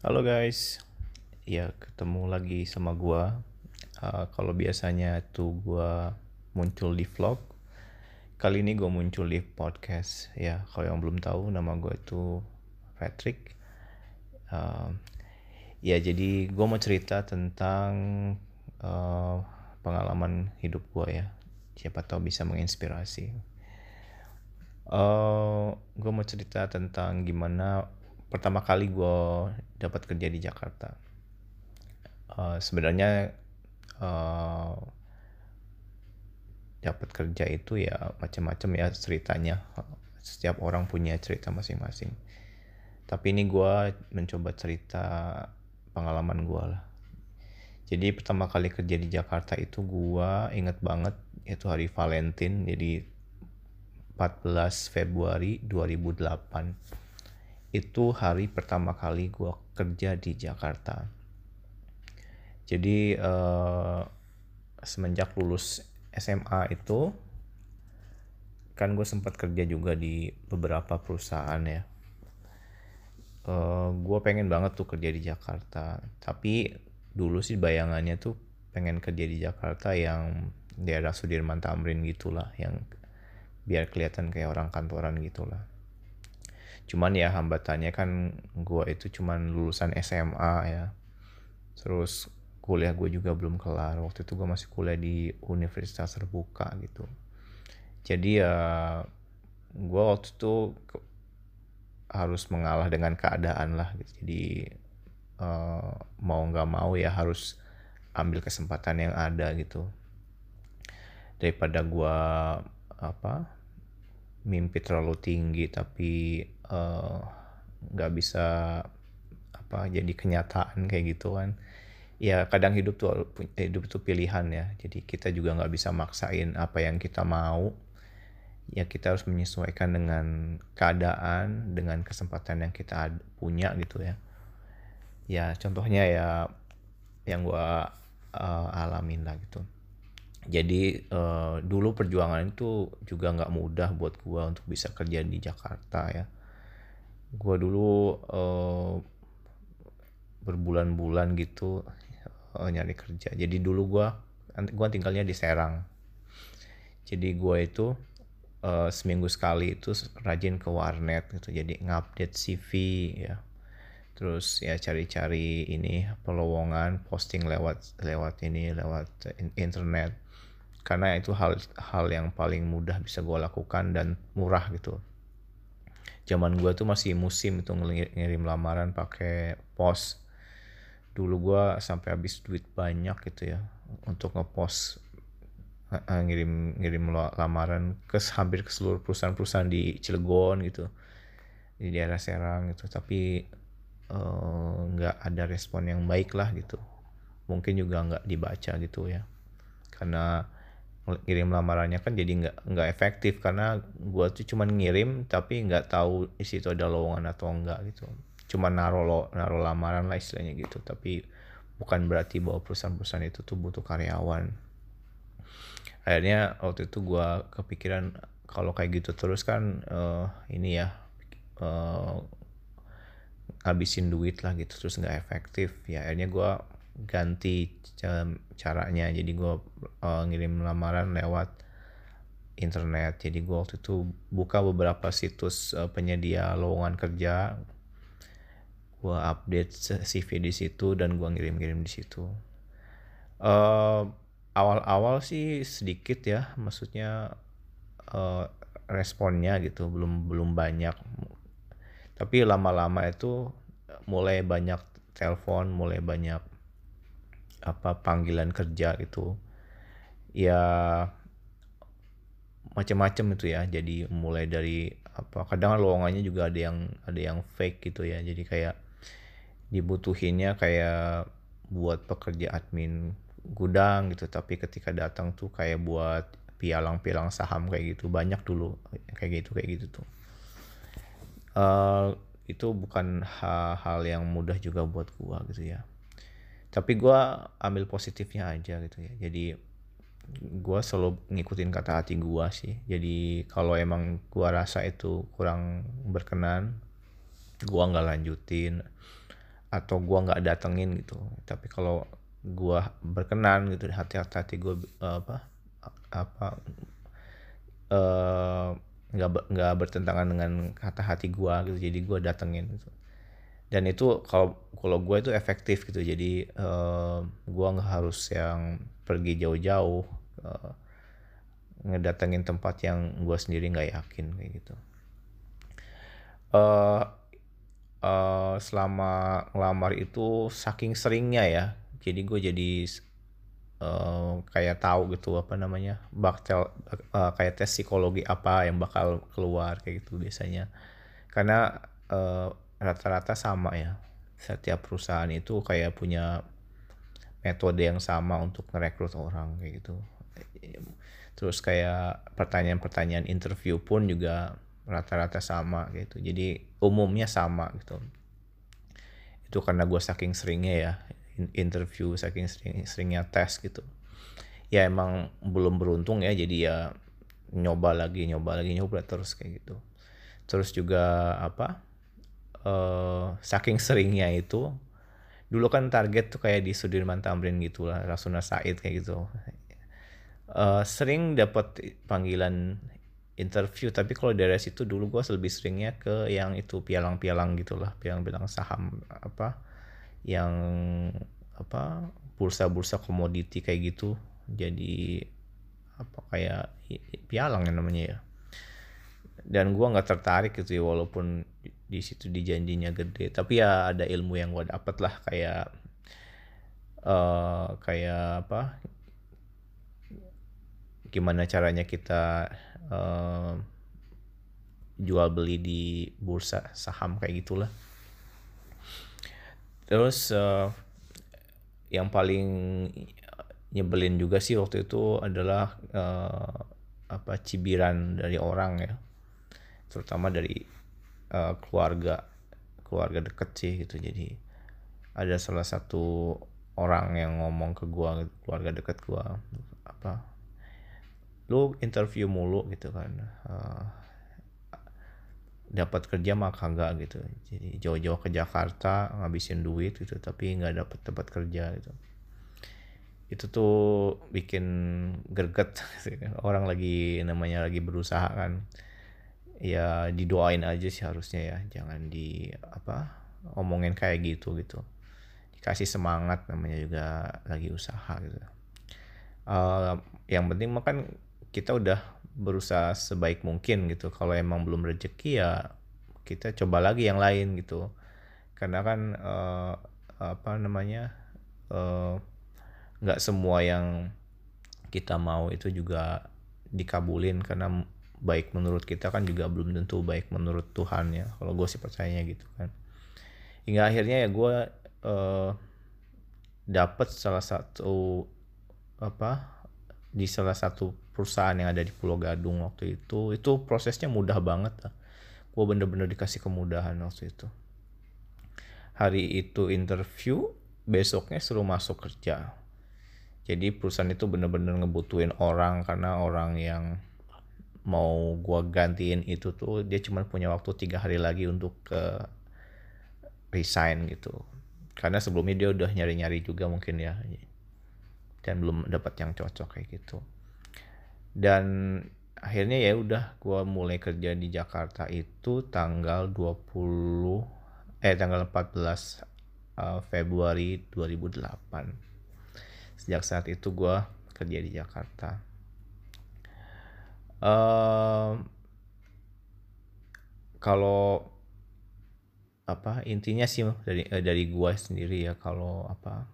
Halo guys, ya ketemu lagi sama gua. Uh, kalau biasanya tuh gua muncul di vlog, kali ini gua muncul di podcast. Ya, kalau yang belum tahu nama gua itu Patrick. Uh, ya jadi gua mau cerita tentang uh, pengalaman hidup gua ya. Siapa tahu bisa menginspirasi. Uh, gue mau cerita tentang gimana pertama kali gue dapat kerja di Jakarta. Uh, Sebenarnya uh, dapat kerja itu ya macam-macam ya ceritanya. Setiap orang punya cerita masing-masing. Tapi ini gue mencoba cerita pengalaman gue lah. Jadi pertama kali kerja di Jakarta itu gue inget banget itu hari Valentine jadi 14 Februari 2008 itu hari pertama kali gue kerja di Jakarta. Jadi uh, semenjak lulus SMA itu kan gue sempat kerja juga di beberapa perusahaan ya. Uh, eh, gue pengen banget tuh kerja di Jakarta. Tapi dulu sih bayangannya tuh pengen kerja di Jakarta yang daerah Sudirman Tamrin gitulah yang biar kelihatan kayak orang kantoran gitulah cuman ya hambatannya kan gue itu cuman lulusan SMA ya. Terus kuliah gue juga belum kelar. Waktu itu gue masih kuliah di universitas terbuka gitu. Jadi ya gue waktu itu harus mengalah dengan keadaan lah gitu. Jadi uh, mau nggak mau ya harus ambil kesempatan yang ada gitu. Daripada gue apa mimpi terlalu tinggi tapi Eh, nggak uh, bisa apa jadi kenyataan kayak gitu kan. Ya kadang hidup tuh hidup tuh pilihan ya. Jadi kita juga nggak bisa maksain apa yang kita mau. Ya kita harus menyesuaikan dengan keadaan dengan kesempatan yang kita punya gitu ya. Ya contohnya ya yang gua uh, alamin lah gitu jadi uh, dulu perjuangan itu juga nggak mudah buat gua untuk bisa kerja di Jakarta ya. Gue dulu uh, berbulan-bulan gitu uh, nyari kerja. Jadi dulu gue gue tinggalnya di Serang. Jadi gue itu uh, seminggu sekali itu rajin ke warnet gitu. Jadi ngupdate CV ya. Terus ya cari-cari ini pelowongan posting lewat lewat ini lewat internet karena itu hal hal yang paling mudah bisa gue lakukan dan murah gitu. Zaman gue tuh masih musim itu ngirim lamaran pakai pos. Dulu gue sampai habis duit banyak gitu ya untuk ngepost ngirim ngirim lamaran ke hampir ke seluruh perusahaan-perusahaan di Cilegon gitu. Di daerah Serang gitu. Tapi eh, nggak uh, ada respon yang baik lah gitu. Mungkin juga nggak dibaca gitu ya. Karena ngirim lamarannya kan jadi nggak nggak efektif. Karena gue tuh cuman ngirim tapi nggak tahu di situ ada lowongan atau enggak gitu. Cuma naro lo naro lamaran lah istilahnya gitu. Tapi bukan berarti bahwa perusahaan-perusahaan itu tuh butuh karyawan. Akhirnya waktu itu gue kepikiran kalau kayak gitu terus kan uh, ini ya uh, habisin duit lah gitu terus nggak efektif. Ya akhirnya gue ganti caranya. Jadi gue uh, ngirim lamaran lewat internet. Jadi gue waktu itu buka beberapa situs uh, penyedia lowongan kerja. Gue update CV di situ dan gue ngirim-ngirim di situ. Uh, awal-awal sih sedikit ya. Maksudnya uh, responnya gitu. Belum belum banyak. Tapi lama-lama itu mulai banyak telepon mulai banyak apa panggilan kerja gitu. Ya macam-macam itu ya. Jadi mulai dari apa kadang lowongannya juga ada yang ada yang fake gitu ya. Jadi kayak dibutuhinnya kayak buat pekerja admin gudang gitu. Tapi ketika datang tuh kayak buat pialang-pialang saham kayak gitu. Banyak dulu kayak gitu kayak gitu tuh. Uh, itu bukan hal-hal yang mudah juga buat gua gitu ya tapi gue ambil positifnya aja gitu ya. Jadi gue selalu ngikutin kata hati gue sih. Jadi kalau emang gue rasa itu kurang berkenan gue nggak lanjutin atau gue nggak datengin gitu. Tapi kalau gue berkenan gitu hati-hati gue apa apa nggak uh, nggak bertentangan dengan kata hati gue gitu. Jadi gue datengin gitu dan itu kalau kalau gue itu efektif gitu. Jadi uh, gue nggak harus yang pergi jauh-jauh uh, ngedatengin tempat yang gue sendiri nggak yakin kayak gitu. Uh, uh, selama ngelamar itu saking seringnya ya. Jadi gue jadi uh, kayak tahu gitu apa namanya bakal uh, kayak tes psikologi apa yang bakal keluar kayak gitu biasanya. Karena rata-rata sama ya. Setiap perusahaan itu kayak punya metode yang sama untuk merekrut orang kayak gitu. Terus kayak pertanyaan-pertanyaan interview pun juga rata-rata sama gitu. Jadi umumnya sama gitu. Itu karena gue saking seringnya ya interview saking sering, seringnya tes gitu. Ya emang belum beruntung ya jadi ya nyoba lagi nyoba lagi nyoba terus kayak gitu. Terus juga apa uh, saking seringnya itu dulu kan target tuh kayak di Sudirman Tamrin gitu lah Rasuna Said kayak gitu. Uh, sering dapat panggilan interview tapi kalau dari situ dulu gue lebih seringnya ke yang itu pialang-pialang gitulah pialang-pialang saham apa yang apa bursa-bursa komoditi kayak gitu. Jadi apa kayak pialang yang namanya ya. Dan gue nggak tertarik gitu ya walaupun di situ dijanjinya gede. Tapi ya ada ilmu yang gue dapet lah kayak uh, kayak apa? Gimana caranya kita uh, jual beli di bursa saham kayak gitulah. Terus uh, yang paling nyebelin juga sih waktu itu adalah uh, apa cibiran dari orang ya. Terutama dari uh, keluarga keluarga deket sih gitu. Jadi ada salah satu orang yang ngomong ke gua keluarga deket gua apa lu interview mulu gitu kan. Uh, dapat kerja mah kagak gitu. Jadi jauh-jauh ke Jakarta ngabisin duit gitu tapi nggak dapat tempat kerja gitu. Itu tuh bikin gerget orang lagi namanya lagi berusaha kan ya didoain aja sih harusnya ya. Jangan di apa omongin kayak gitu gitu. Dikasih semangat namanya juga lagi usaha gitu. Uh, yang penting makan kita udah berusaha sebaik mungkin gitu. Kalau emang belum rezeki ya kita coba lagi yang lain gitu. Karena kan uh, apa namanya eh, nggak uh, semua yang kita mau itu juga dikabulin karena baik menurut kita kan juga belum tentu baik menurut Tuhan ya kalau gue sih percayanya gitu kan. Hingga akhirnya ya gue uh, dapet salah satu apa di salah satu perusahaan yang ada di Pulau Gadung waktu itu itu prosesnya mudah banget lah. Gue bener-bener dikasih kemudahan waktu itu. Hari itu interview besoknya suruh masuk kerja. Jadi perusahaan itu bener-bener ngebutuhin orang karena orang yang mau gue gantiin itu tuh dia cuma punya waktu tiga hari lagi untuk ke resign gitu. Karena sebelumnya dia udah nyari-nyari juga mungkin ya dan belum dapat yang cocok kayak gitu. Dan akhirnya ya udah gue mulai kerja di Jakarta itu tanggal 20 eh tanggal 14 uh, eh, Februari 2008 sejak saat itu gue kerja di Jakarta kalau apa intinya sih dari eh, dari gue sendiri ya kalau apa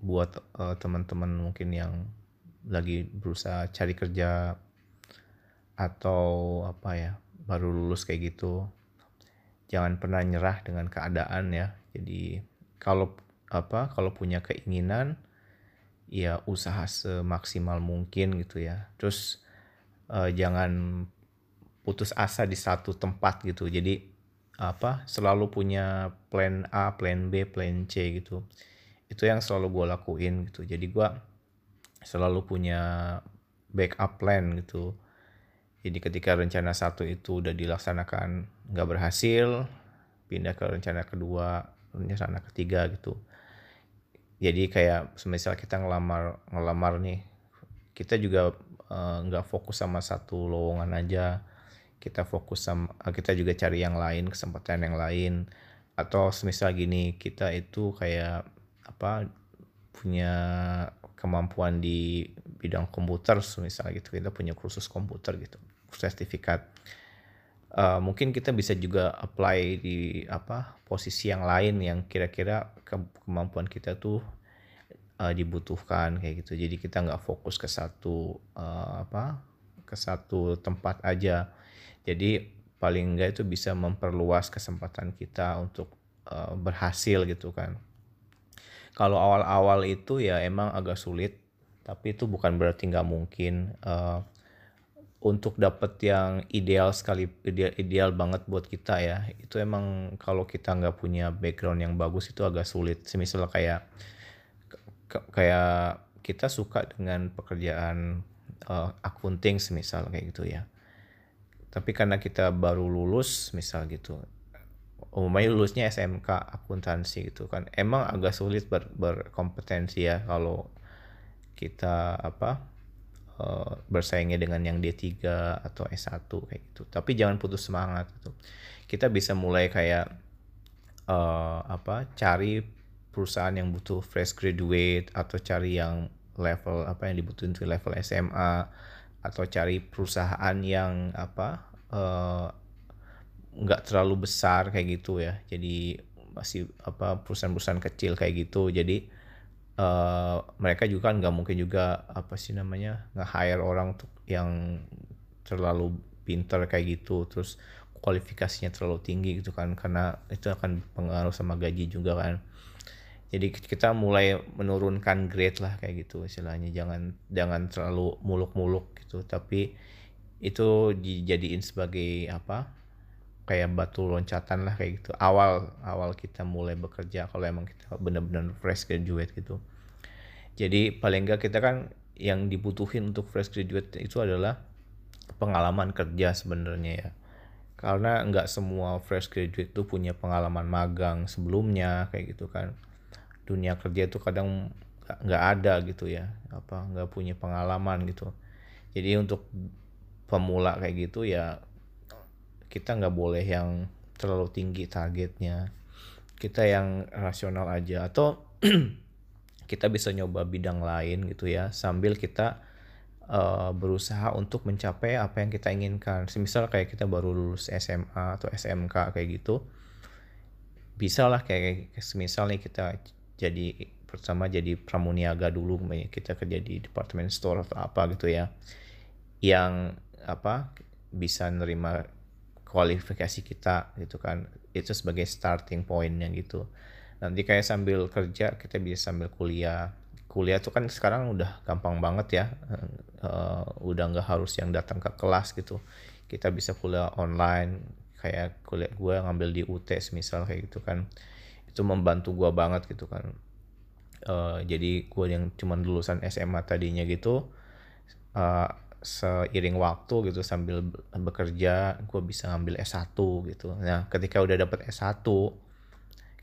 buat uh, teman-teman mungkin yang lagi berusaha cari kerja atau apa ya baru lulus kayak gitu jangan pernah nyerah dengan keadaan ya. Jadi kalau apa kalau punya keinginan ya usaha semaksimal mungkin gitu ya. Terus uh, jangan putus asa di satu tempat gitu. Jadi apa selalu punya plan A plan B plan C gitu. Itu yang selalu gue lakuin gitu. Jadi gue selalu punya backup plan gitu. Jadi ketika rencana satu itu udah dilaksanakan nggak berhasil pindah ke rencana kedua rencana ketiga gitu. Jadi kayak semisal kita ngelamar ngelamar nih kita juga nggak uh, fokus sama satu lowongan aja. Kita fokus sama kita juga cari yang lain kesempatan yang lain. Atau semisal gini kita itu kayak apa punya kemampuan di bidang komputer semisal gitu. Kita punya kursus komputer gitu sertifikat. Uh, mungkin kita bisa juga apply di apa posisi yang lain yang kira-kira ke kemampuan kita tuh uh, dibutuhkan kayak gitu. Jadi kita nggak fokus ke satu uh, apa ke satu tempat aja. Jadi paling enggak itu bisa memperluas kesempatan kita untuk uh, berhasil gitu kan. Kalau awal-awal itu ya emang agak sulit tapi itu bukan berarti nggak mungkin uh, untuk dapat yang ideal sekali ideal, ideal banget buat kita ya. Itu emang kalau kita nggak punya background yang bagus itu agak sulit. Semisal kayak kayak kita suka dengan pekerjaan uh, akunting semisal kayak gitu ya. Tapi karena kita baru lulus misal gitu umumnya lulusnya SMK akuntansi gitu kan emang agak sulit ber, berkompetensi ya kalau kita apa uh, bersaingnya dengan yang D3 atau S1 kayak gitu. Tapi jangan putus semangat gitu. Kita bisa mulai kayak uh, apa cari perusahaan yang butuh fresh graduate atau cari yang level apa yang dibutuhin di level SMA atau cari perusahaan yang apa eh, nggak uh, terlalu besar kayak gitu ya. Jadi masih apa perusahaan-perusahaan kecil kayak gitu. Jadi uh, mereka juga nggak mungkin juga apa sih namanya nggak hire orang tuh yang terlalu pinter kayak gitu. Terus kualifikasinya terlalu tinggi gitu kan karena itu akan pengaruh sama gaji juga kan jadi kita mulai menurunkan grade lah kayak gitu istilahnya. Jangan jangan terlalu muluk-muluk gitu. Tapi itu dijadiin sebagai apa kayak batu loncatan lah kayak gitu. Awal awal kita mulai bekerja kalau emang kita benar-benar fresh graduate gitu. Jadi paling enggak kita kan yang dibutuhin untuk fresh graduate itu adalah pengalaman kerja sebenarnya ya. Karena nggak semua fresh graduate itu punya pengalaman magang sebelumnya kayak gitu kan dunia kerja itu kadang nggak ada gitu ya. Apa nggak punya pengalaman gitu. Jadi untuk pemula kayak gitu ya kita nggak boleh yang terlalu tinggi targetnya. Kita yang rasional aja. Atau kita bisa nyoba bidang lain gitu ya sambil kita uh, berusaha untuk mencapai apa yang kita inginkan. Semisal kayak kita baru lulus SMA atau SMK kayak gitu, bisa lah kayak semisal nih kita jadi pertama jadi pramuniaga dulu kita kerja di departemen store atau apa gitu ya yang apa bisa nerima kualifikasi kita gitu kan. Itu sebagai starting pointnya gitu. Nanti kayak sambil kerja kita bisa sambil kuliah. Kuliah tuh kan sekarang udah gampang banget ya uh, udah nggak harus yang datang ke kelas gitu. Kita bisa kuliah online kayak kuliah gue ngambil di UT misal kayak gitu kan itu membantu gue banget gitu kan. Uh, jadi gue yang cuman lulusan SMA tadinya gitu uh, seiring waktu gitu sambil bekerja gue bisa ngambil S1 gitu. Nah ketika udah dapet S1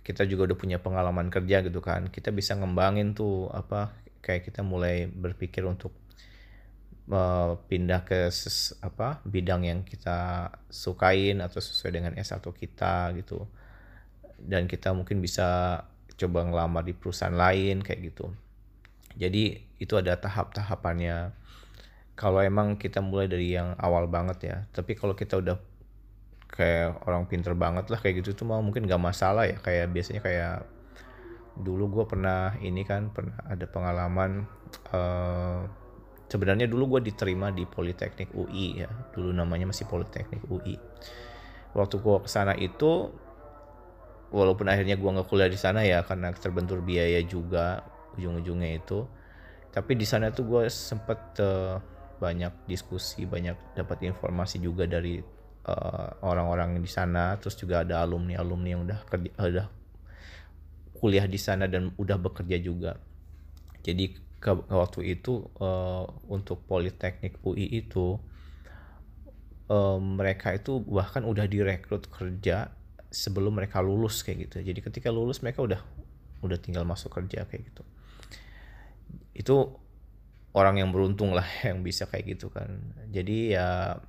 kita juga udah punya pengalaman kerja gitu kan. Kita bisa ngembangin tuh apa kayak kita mulai berpikir untuk uh, pindah ke ses, apa bidang yang kita sukain atau sesuai dengan S1 kita gitu dan kita mungkin bisa coba ngelamar di perusahaan lain kayak gitu. Jadi itu ada tahap-tahapannya. Kalau emang kita mulai dari yang awal banget ya tapi kalau kita udah kayak orang pinter banget lah kayak gitu tuh mau mungkin gak masalah ya. Kayak biasanya kayak dulu gue pernah ini kan pernah ada pengalaman uh, sebenarnya dulu gue diterima di Politeknik UI ya. Dulu namanya masih Politeknik UI waktu gue ke sana itu walaupun akhirnya gue nggak kuliah di sana ya karena terbentur biaya juga ujung-ujungnya itu. Tapi di sana tuh gue sempet uh, banyak diskusi banyak dapat informasi juga dari uh, orang-orang di sana. Terus juga ada alumni alumni yang udah kerja udah kuliah di sana dan udah bekerja juga. Jadi ke, waktu itu uh, untuk politeknik UI itu uh, mereka itu bahkan udah direkrut kerja sebelum mereka lulus kayak gitu. Jadi ketika lulus mereka udah udah tinggal masuk kerja kayak gitu. Itu orang yang beruntung lah yang bisa kayak gitu kan. Jadi ya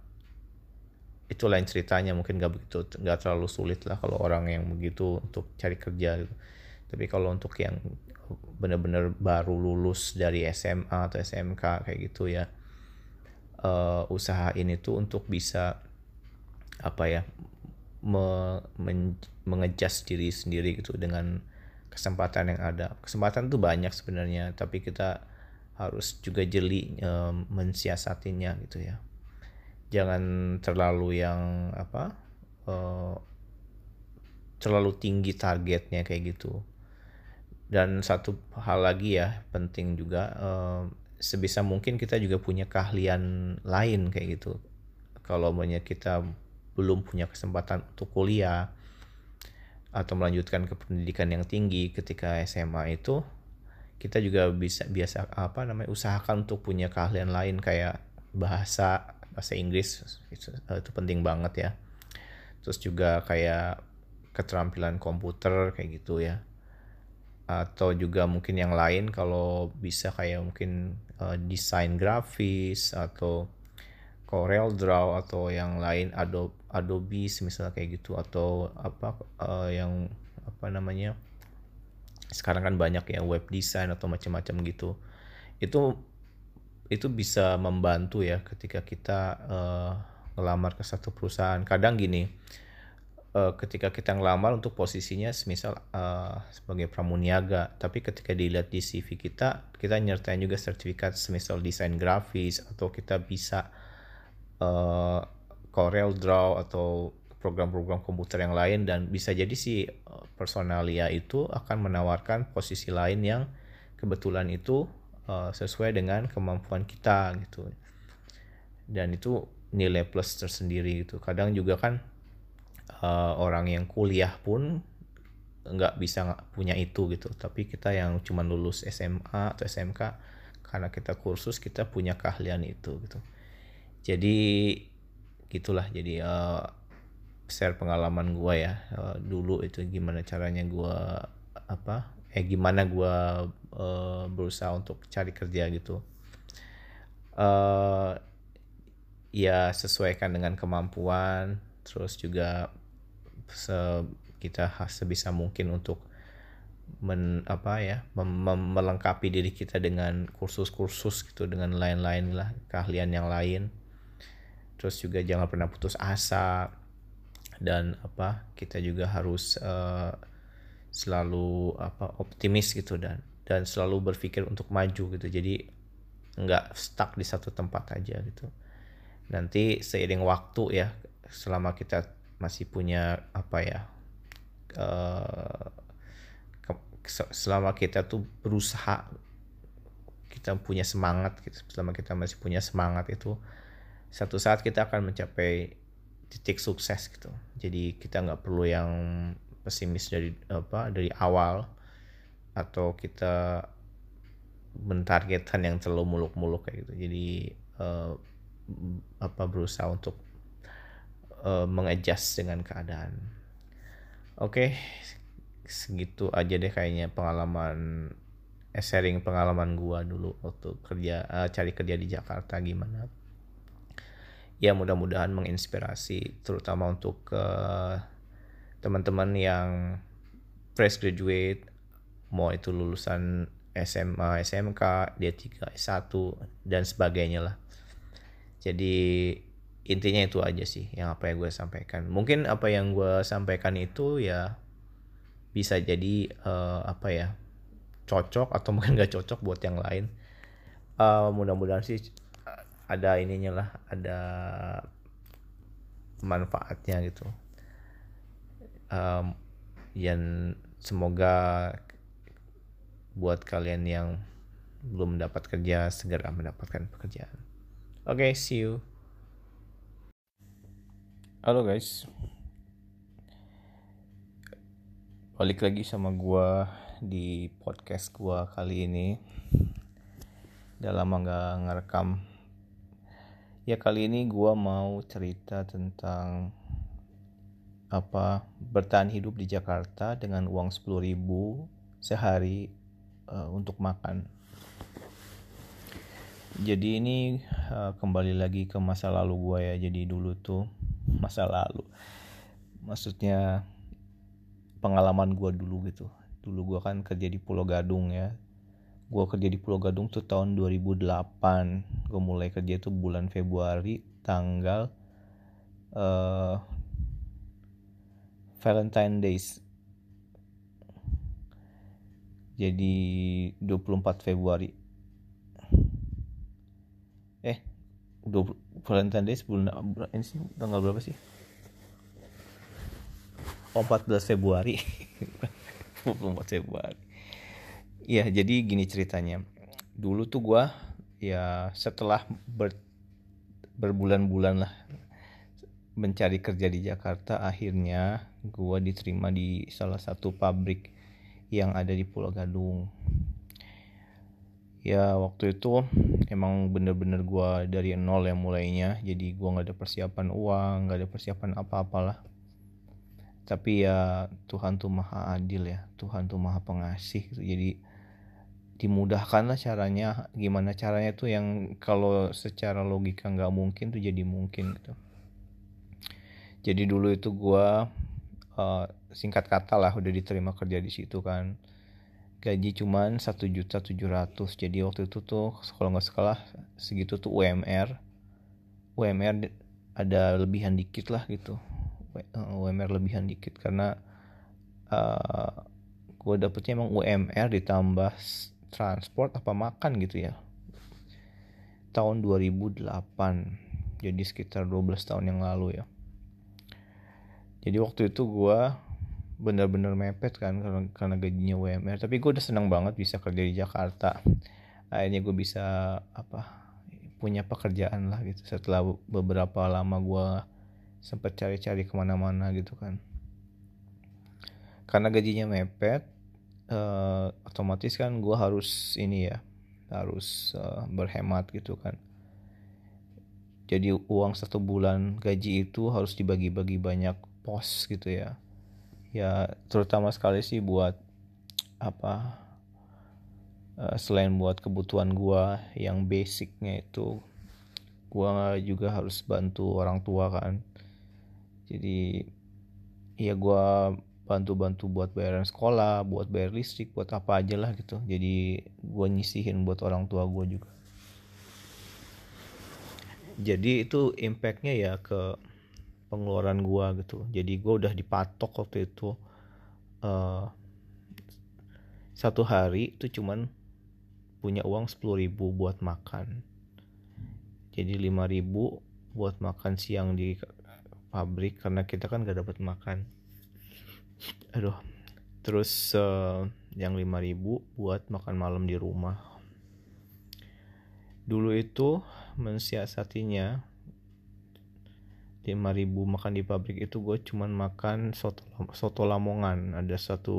itu lain ceritanya. Mungkin gak begitu nggak terlalu sulit lah kalau orang yang begitu untuk cari kerja gitu. tapi kalau untuk yang benar-benar baru lulus dari SMA atau SMK kayak gitu ya uh, usaha ini tuh untuk bisa apa ya me, men, mengejas diri sendiri gitu dengan kesempatan yang ada. Kesempatan tuh banyak sebenarnya tapi kita harus juga jeli uh, mensiasatinya gitu ya. Jangan terlalu yang apa uh, terlalu tinggi targetnya kayak gitu. Dan satu hal lagi ya penting juga uh, sebisa mungkin kita juga punya keahlian lain kayak gitu. Kalau banyak kita belum punya kesempatan untuk kuliah atau melanjutkan ke pendidikan yang tinggi ketika SMA itu kita juga bisa biasa apa namanya usahakan untuk punya keahlian lain kayak bahasa bahasa Inggris itu, eh, itu penting banget ya. Terus juga kayak keterampilan komputer kayak gitu ya. Atau juga mungkin yang lain kalau bisa kayak mungkin uh, desain grafis atau Corel Draw atau yang lain Adobe Adobe misalnya kayak gitu atau apa uh, yang apa namanya sekarang kan banyak ya web design atau macam-macam gitu itu itu bisa membantu ya ketika kita uh, ngelamar ke satu perusahaan. Kadang gini, uh, ketika kita ngelamar untuk posisinya semisal uh, sebagai pramuniaga, tapi ketika dilihat di CV kita, kita nyertain juga sertifikat semisal desain grafis atau kita bisa uh, Corel Draw atau program-program komputer yang lain dan bisa jadi si personalia itu akan menawarkan posisi lain yang kebetulan itu uh, sesuai dengan kemampuan kita gitu. Dan itu nilai plus tersendiri gitu. Kadang juga kan uh, orang yang kuliah pun nggak bisa punya itu gitu. Tapi kita yang cuma lulus SMA atau SMK karena kita kursus kita punya keahlian itu gitu jadi gitulah. Jadi uh, share pengalaman gue ya. Uh, dulu itu gimana caranya gue apa eh gimana gue uh, berusaha untuk cari kerja gitu. Uh, ya sesuaikan dengan kemampuan terus juga se kita sebisa mungkin untuk men apa ya mem, melengkapi diri kita dengan kursus-kursus gitu dengan lain-lain lah keahlian yang lain terus juga jangan pernah putus asa. Dan apa kita juga harus uh, selalu apa optimis gitu dan dan selalu berpikir untuk maju gitu. Jadi nggak stuck di satu tempat aja gitu. Nanti seiring waktu ya selama kita masih punya apa ya uh, selama kita tuh berusaha kita punya semangat gitu selama kita masih punya semangat itu satu saat kita akan mencapai titik sukses gitu. Jadi kita nggak perlu yang pesimis dari apa dari awal atau kita mentargetkan yang terlalu muluk-muluk kayak gitu. Jadi uh, apa berusaha untuk uh, mengadjust dengan keadaan. Oke okay, segitu aja deh kayaknya pengalaman eh, sharing pengalaman gua dulu waktu kerja uh, cari kerja di Jakarta gimana ya mudah-mudahan menginspirasi terutama untuk uh, teman-teman yang fresh graduate mau itu lulusan SMA, SMK, D3, S1 dan sebagainya lah. Jadi intinya itu aja sih yang apa yang gue sampaikan. Mungkin apa yang gue sampaikan itu ya bisa jadi uh, apa ya cocok atau mungkin gak cocok buat yang lain. Uh, mudah-mudahan sih ada ininya lah, ada manfaatnya gitu um, yang semoga buat kalian yang belum mendapat kerja segera mendapatkan pekerjaan. Oke, okay, see you. Halo guys. Balik lagi sama gua di podcast gua kali ini. Udah lama gak ngerekam. Ya kali ini gua mau cerita tentang apa bertahan hidup di Jakarta dengan uang 10.000 sehari uh, untuk makan. Jadi ini uh, kembali lagi ke masa lalu gue ya. Jadi dulu tuh masa lalu. Maksudnya pengalaman gue dulu gitu. Dulu gue kan kerja di Pulau Gadung ya. Gue kerja di Pulau Gadung tuh tahun 2008. Gue mulai kerja tuh bulan Februari tanggal uh, Valentine Days. Jadi 24 Februari. Eh 20, Valentine Days bulan ini sih tanggal berapa sih? Oh, 14 Februari. 24 Februari ya jadi gini ceritanya. Dulu tuh gua ya setelah ber, berbulan-bulan lah mencari kerja di Jakarta akhirnya gue diterima di salah satu pabrik yang ada di Pulau Gadung. Ya waktu itu emang bener-bener gue dari nol yang mulainya. Jadi gue nggak ada persiapan uang nggak ada persiapan apa-apalah. Tapi ya Tuhan tuh maha adil ya Tuhan tuh maha pengasih gitu. jadi dimudahkan lah caranya gimana caranya tuh yang kalau secara logika nggak mungkin tuh jadi mungkin gitu. Jadi dulu itu gue uh, singkat kata lah udah diterima kerja di situ kan. Gaji cuman satu juta tujuh ratus. Jadi waktu itu tuh kalau nggak sekolah segitu tuh UMR UMR ada lebihan dikit lah gitu. UMR eh, lebihan dikit karena uh, gue dapetnya emang UMR ditambah transport apa makan gitu ya. Tahun 2008 jadi sekitar 12 tahun yang lalu ya. Jadi waktu itu gue bener-bener mepet kan karena, gajinya UMR tapi gue udah seneng banget bisa kerja di Jakarta. Akhirnya gue bisa apa punya pekerjaan lah gitu setelah beberapa lama gue sempat cari-cari ke mana-mana gitu kan. Karena gajinya mepet uh, otomatis kan gue harus ini ya harus uh, berhemat gitu kan. Jadi uang satu bulan gaji itu harus dibagi-bagi banyak pos gitu ya. Ya terutama sekali sih buat apa uh, selain buat kebutuhan gua yang basicnya itu gua juga harus bantu orang tua kan. Jadi ya gua bantu-bantu buat bayaran sekolah buat bayar listrik buat apa aja lah gitu. Jadi gua nyisihin buat orang tua gua juga. Jadi itu impactnya ya ke pengeluaran gua gitu. Jadi gua udah dipatok waktu itu uh, satu hari itu cuman punya uang sepuluh ribu buat makan. Jadi lima ribu buat makan siang di pabrik karena kita kan gak dapat makan aduh. Terus uh, yang lima ribu buat makan malam di rumah. Dulu itu mensiasatinya 5000 makan di pabrik itu gue cuman makan soto soto Lamongan. Ada satu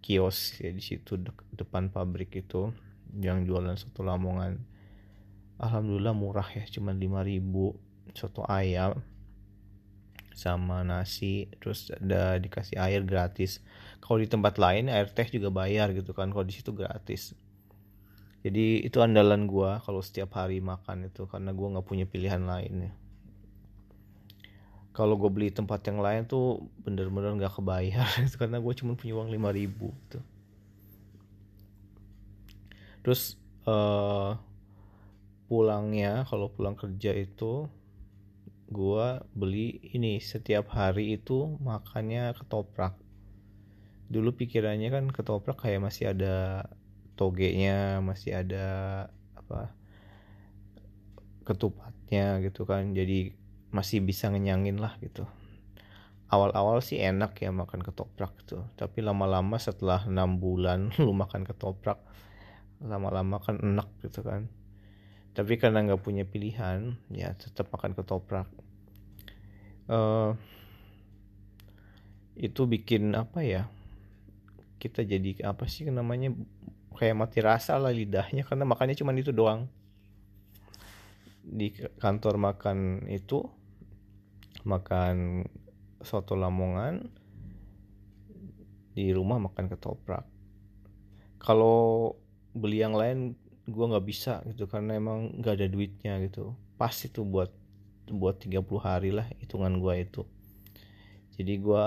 kios ya di situ de depan pabrik itu yang jualan soto Lamongan. Alhamdulillah murah ya cuman 5000 soto ayam sama nasi terus ada dikasih air gratis. Kalau di tempat lain air teh juga bayar gitu kan kalau di situ gratis. Jadi itu andalan gue kalau setiap hari makan itu karena gue nggak punya pilihan lain ya. Kalau gue beli tempat yang lain tuh bener-bener nggak kebayar karena gue cuma punya uang lima ribu tuh terus uh, pulangnya kalau pulang kerja itu gue beli ini setiap hari itu makannya ketoprak. Dulu pikirannya kan ketoprak kayak masih ada togenya masih ada apa ketupatnya gitu kan. Jadi masih bisa ngenyangin lah gitu. Awal-awal sih enak ya makan ketoprak gitu tapi lama-lama setelah enam bulan lu makan ketoprak lama-lama kan enak gitu kan. Tapi karena nggak punya pilihan ya tetap makan ketoprak uh, itu bikin apa ya? Kita jadi apa sih namanya? Kayak mati rasa lah lidahnya karena makannya cuma itu doang. Di kantor makan itu makan soto Lamongan di rumah makan ketoprak. Kalau beli yang lain gue nggak bisa gitu karena emang nggak ada duitnya gitu. Pas itu buat buat 30 hari lah hitungan gue itu. Jadi gue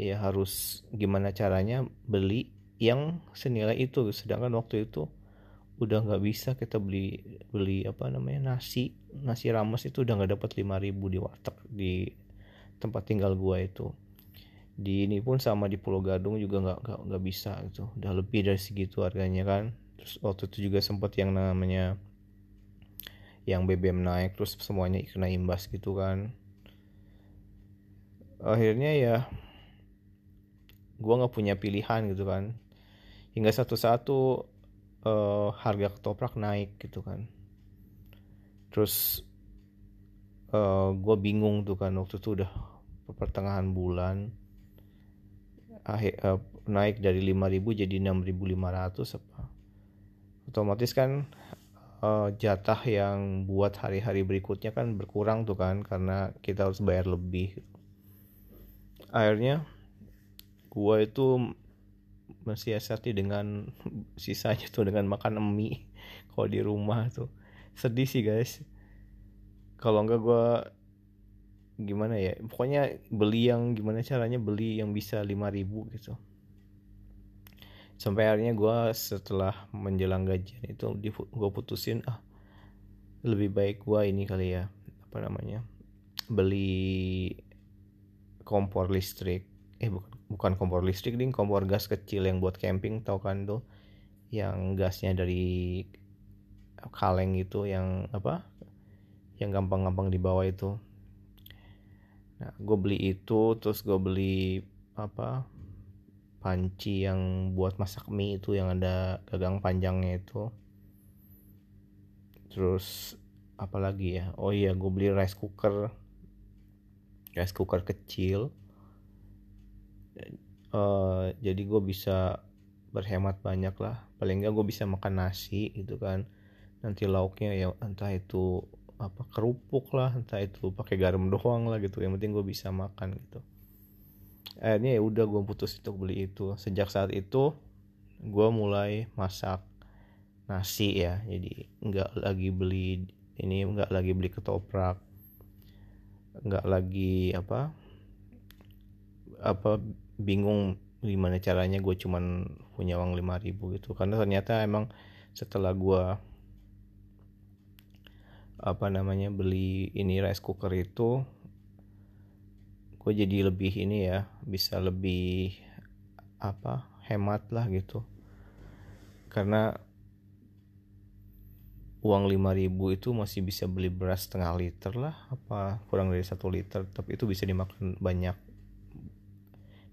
ya harus gimana caranya beli yang senilai itu. Sedangkan waktu itu udah nggak bisa kita beli beli apa namanya nasi nasi rames itu udah nggak dapat 5000 di warteg di tempat tinggal gua itu. Di ini pun sama di Pulau Gadung juga nggak nggak bisa gitu. Udah lebih dari segitu harganya kan. Terus waktu itu juga sempat yang namanya yang BBM naik terus semuanya kena imbas gitu kan. Akhirnya ya gue nggak punya pilihan gitu kan. Hingga satu-satu uh, harga ketoprak naik gitu kan. Terus uh, gue bingung tuh kan waktu itu udah pertengahan bulan akhir uh, naik dari 5000 jadi 6500 apa. Otomatis kan uh, jatah yang buat hari-hari berikutnya kan berkurang tuh kan karena kita harus bayar lebih. Akhirnya gua itu mensiasati dengan sisanya tuh dengan makan mie kalau di rumah tuh. Sedih sih guys. Kalau enggak gue gimana ya pokoknya beli yang gimana caranya beli yang bisa 5000 gitu sampai akhirnya gue setelah menjelang gajian itu gue putusin ah lebih baik gue ini kali ya apa namanya beli kompor listrik. Eh bukan bukan kompor listrik ding kompor gas kecil yang buat camping tau kan tuh? Yang gasnya dari kaleng itu yang apa yang gampang-gampang dibawa itu. Nah gue beli itu terus gue beli apa panci yang buat masak mie itu yang ada gagang panjangnya itu. Terus apa lagi ya? Oh iya gue beli rice cooker. Rice cooker kecil. Uh, jadi gue bisa berhemat banyak lah. Paling nggak gue bisa makan nasi gitu kan. Nanti lauknya ya entah itu apa kerupuk lah entah itu pakai garam doang lah gitu. Yang penting gue bisa makan gitu akhirnya ya udah gue putus untuk beli itu. Sejak saat itu gue mulai masak nasi ya. Jadi nggak lagi beli ini nggak lagi beli ketoprak. Nggak lagi apa apa bingung gimana caranya gue cuman punya uang 5000 gitu. Karena ternyata emang setelah gue apa namanya beli ini rice cooker itu gue jadi lebih ini ya bisa lebih apa hemat lah gitu. Karena uang 5000 itu masih bisa beli beras setengah liter lah apa kurang dari satu liter tapi itu bisa dimakan banyak.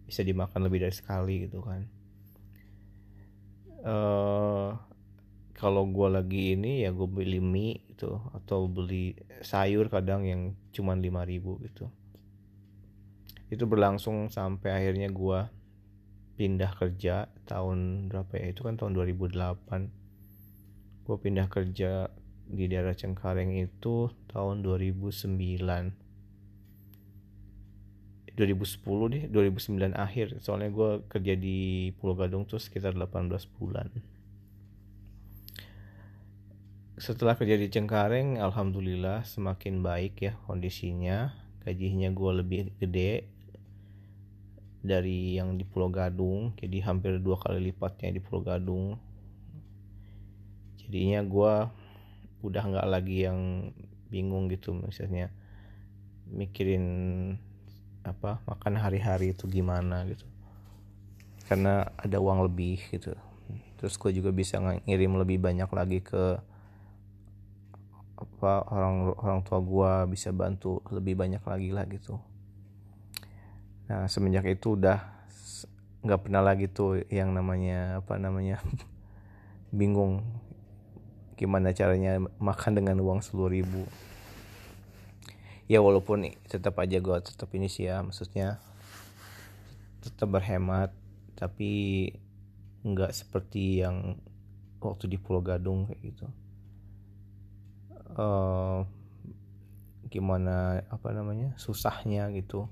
Bisa dimakan lebih dari sekali gitu kan. Uh, kalau gue lagi ini ya gue beli mie gitu atau beli sayur kadang yang cuma 5000 gitu itu berlangsung sampai akhirnya gue pindah kerja tahun berapa ya? Itu kan tahun 2008 gue pindah kerja di daerah Cengkareng itu tahun 2009 2010 deh 2009 akhir. Soalnya gue kerja di Pulau Gadung tuh sekitar 18 bulan. Setelah kerja di Cengkareng Alhamdulillah semakin baik ya kondisinya. Gajinya gue lebih gede dari yang di Pulau Gadung. Jadi hampir dua kali lipatnya di Pulau Gadung. Jadinya gue udah nggak lagi yang bingung gitu misalnya mikirin apa makan hari-hari itu gimana gitu. Karena ada uang lebih gitu. Terus gue juga bisa ngirim lebih banyak lagi ke apa orang orang tua gue bisa bantu lebih banyak lagi lah gitu nah semenjak itu udah nggak pernah lagi tuh yang namanya apa namanya bingung gimana caranya makan dengan uang sepuluh ribu. Ya walaupun tetap aja gue tetap ini sih ya maksudnya tetap berhemat tapi nggak seperti yang waktu di Pulau Gadung kayak gitu. Uh, gimana apa namanya susahnya gitu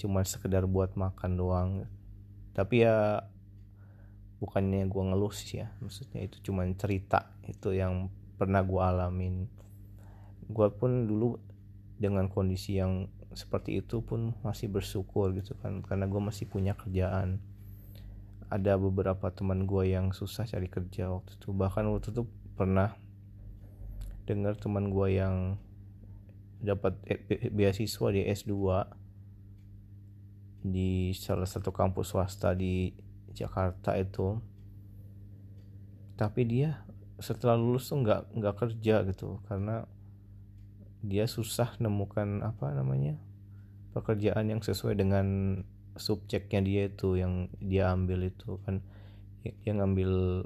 cuma sekedar buat makan doang. Tapi ya bukannya gue ngeluh sih ya maksudnya itu cuma cerita itu yang pernah gue alamin. Gue pun dulu dengan kondisi yang seperti itu pun masih bersyukur gitu kan karena gue masih punya kerjaan. Ada beberapa teman gue yang susah cari kerja waktu itu. Bahkan waktu itu pernah dengar teman gue yang dapat beasiswa di S2 di salah satu kampus swasta di Jakarta itu. Tapi dia setelah lulus tuh nggak nggak kerja gitu karena dia susah nemukan apa namanya pekerjaan yang sesuai dengan subjeknya dia itu yang dia ambil itu kan. Dia ngambil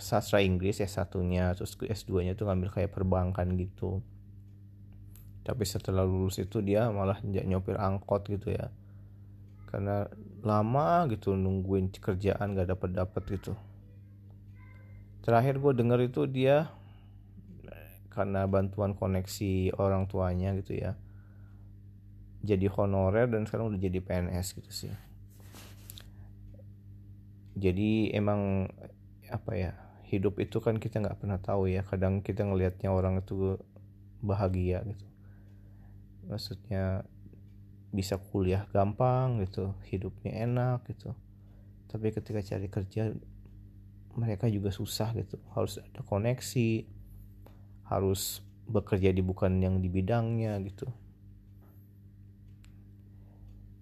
sastra Inggris ya satunya terus S2 nya tuh ngambil kayak perbankan gitu tapi setelah lulus itu dia malah nyopir angkot gitu ya. Karena lama gitu nungguin kerjaan gak dapet dapet gitu. Terakhir gue denger itu dia karena bantuan koneksi orang tuanya gitu ya jadi honorer dan sekarang udah jadi PNS gitu sih. Jadi emang apa ya hidup itu kan kita nggak pernah tahu ya kadang kita ngelihatnya orang itu bahagia gitu maksudnya bisa kuliah gampang gitu hidupnya enak gitu. Tapi ketika cari kerja mereka juga susah gitu. Harus ada koneksi harus bekerja di bukan yang di bidangnya gitu.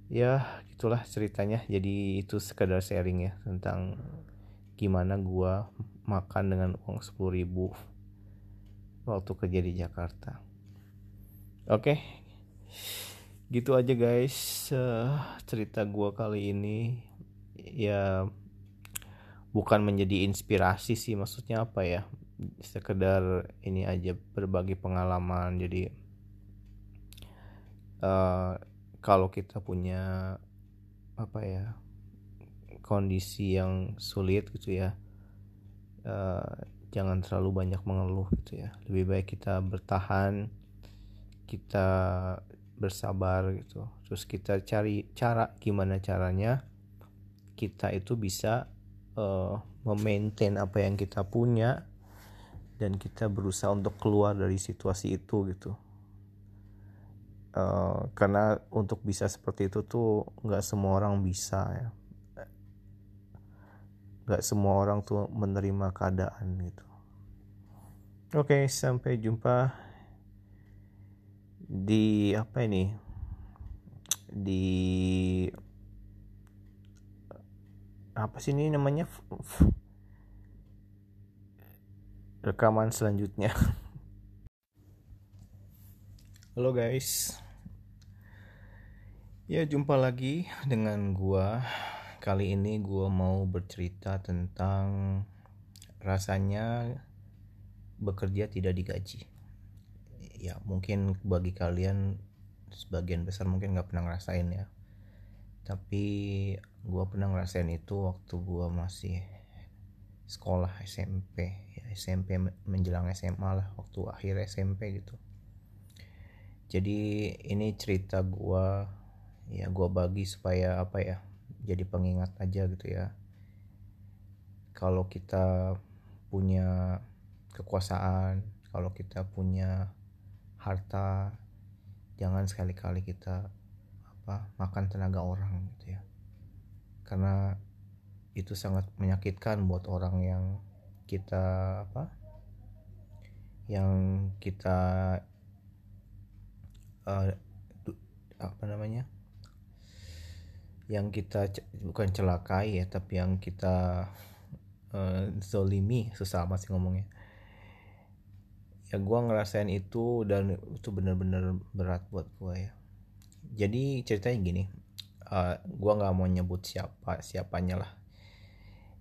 Ya gitulah ceritanya. Jadi itu sekedar sharing ya tentang gimana gua makan dengan uang sepuluh ribu waktu kerja di Jakarta. Oke gitu aja guys. Uh, cerita gua kali ini ya bukan menjadi inspirasi sih maksudnya apa ya? Sekedar ini aja berbagi pengalaman. Jadi uh, kalau kita punya apa ya kondisi yang sulit gitu ya uh, jangan terlalu banyak mengeluh gitu ya. Lebih baik kita bertahan kita bersabar gitu. Terus kita cari cara gimana caranya kita itu bisa uh, memaintain apa yang kita punya dan kita berusaha untuk keluar dari situasi itu gitu. Uh, karena untuk bisa seperti itu tuh nggak semua orang bisa ya. Nggak semua orang tuh menerima keadaan gitu. Oke okay, sampai jumpa di apa ini di apa sih ini namanya rekaman selanjutnya. Halo guys. Ya jumpa lagi dengan gua. Kali ini gua mau bercerita tentang rasanya bekerja tidak digaji ya mungkin bagi kalian sebagian besar mungkin nggak pernah ngerasain ya. Tapi gua pernah ngerasain itu waktu gua masih sekolah SMP SMP menjelang SMA lah waktu akhir SMP gitu. Jadi ini cerita gue ya gue bagi supaya apa ya jadi pengingat aja gitu ya. Kalau kita punya kekuasaan kalau kita punya harta jangan sekali-kali kita apa makan tenaga orang gitu ya. Karena itu sangat menyakitkan buat orang yang kita apa yang kita uh, apa namanya yang kita bukan celakai ya tapi yang kita uh, zolimi susah masih ngomongnya ya gue ngerasain itu dan itu bener-bener berat buat gue ya. Jadi ceritanya gini uh, eh, gue nggak mau nyebut siapa siapanya lah.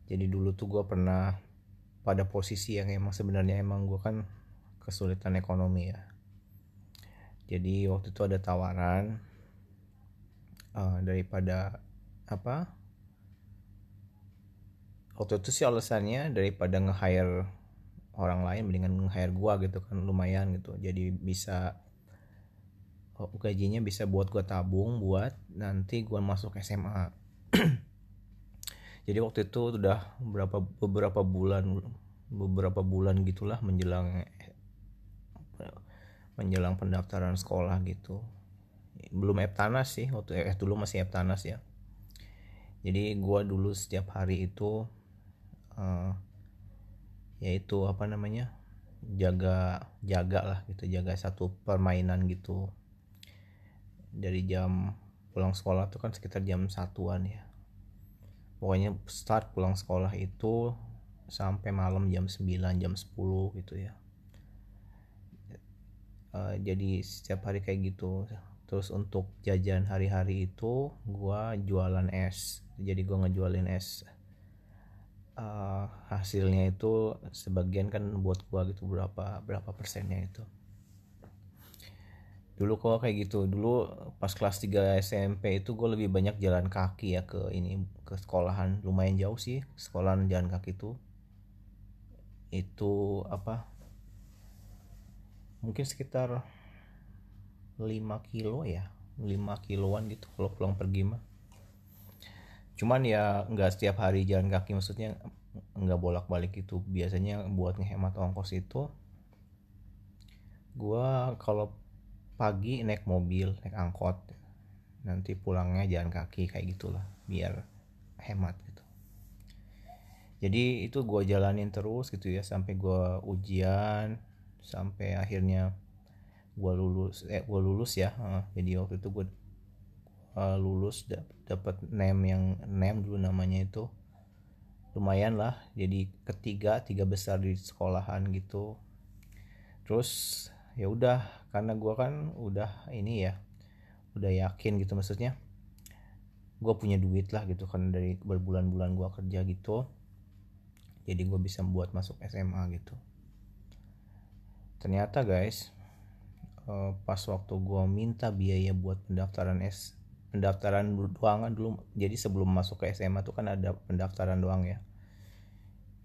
Jadi dulu tuh gue pernah pada posisi yang emang sebenarnya emang gue kan kesulitan ekonomi ya. Jadi waktu itu ada tawaran uh, daripada apa? Waktu itu sih alasannya daripada nge-hire orang lain mendingan nge-hire gue gitu kan lumayan gitu. Jadi bisa oh, gajinya bisa buat gue tabung buat nanti gue masuk SMA jadi waktu itu udah beberapa beberapa bulan beberapa bulan gitulah menjelang menjelang pendaftaran sekolah gitu. Belum Eptanas sih waktu eh dulu masih Eptanas ya. Jadi gue dulu setiap hari itu uh, yaitu apa namanya jaga jaga lah gitu jaga satu permainan gitu. Dari jam pulang sekolah tuh kan sekitar jam satuan ya. Pokoknya start pulang sekolah itu sampai malam jam 9 jam 10 gitu ya. Uh, jadi setiap hari kayak gitu. Terus untuk jajan hari-hari itu gua jualan es. Jadi gua ngejualin es uh, hasilnya itu sebagian kan buat gua gitu berapa berapa persennya itu. Dulu kok kayak gitu. Dulu pas kelas 3 SMP itu gue lebih banyak jalan kaki ya ke ini ke sekolahan. Lumayan jauh sih sekolahan jalan kaki itu. Itu apa? Mungkin sekitar 5 kilo ya. 5 kiloan gitu kalau pulang pergi mah cuman ya nggak setiap hari jalan kaki maksudnya nggak bolak balik itu biasanya buat ngehemat ongkos itu gue kalau pagi naik mobil naik angkot nanti pulangnya jalan kaki kayak gitulah biar hemat gitu. Jadi itu gue jalanin terus gitu ya sampai gue ujian sampai akhirnya gue lulus eh gue lulus ya jadi waktu itu gue uh, lulus dapat nem yang nem dulu namanya itu lumayan lah. Jadi ketiga tiga besar di sekolahan gitu. Terus ya udah karena gue kan udah ini ya udah yakin gitu maksudnya gue punya duit lah gitu kan dari berbulan-bulan gue kerja gitu. Jadi gue bisa buat masuk SMA gitu. Ternyata guys eh, pas waktu gue minta biaya buat pendaftaran S pendaftaran doang dulu jadi sebelum masuk ke SMA tuh kan ada pendaftaran doang ya.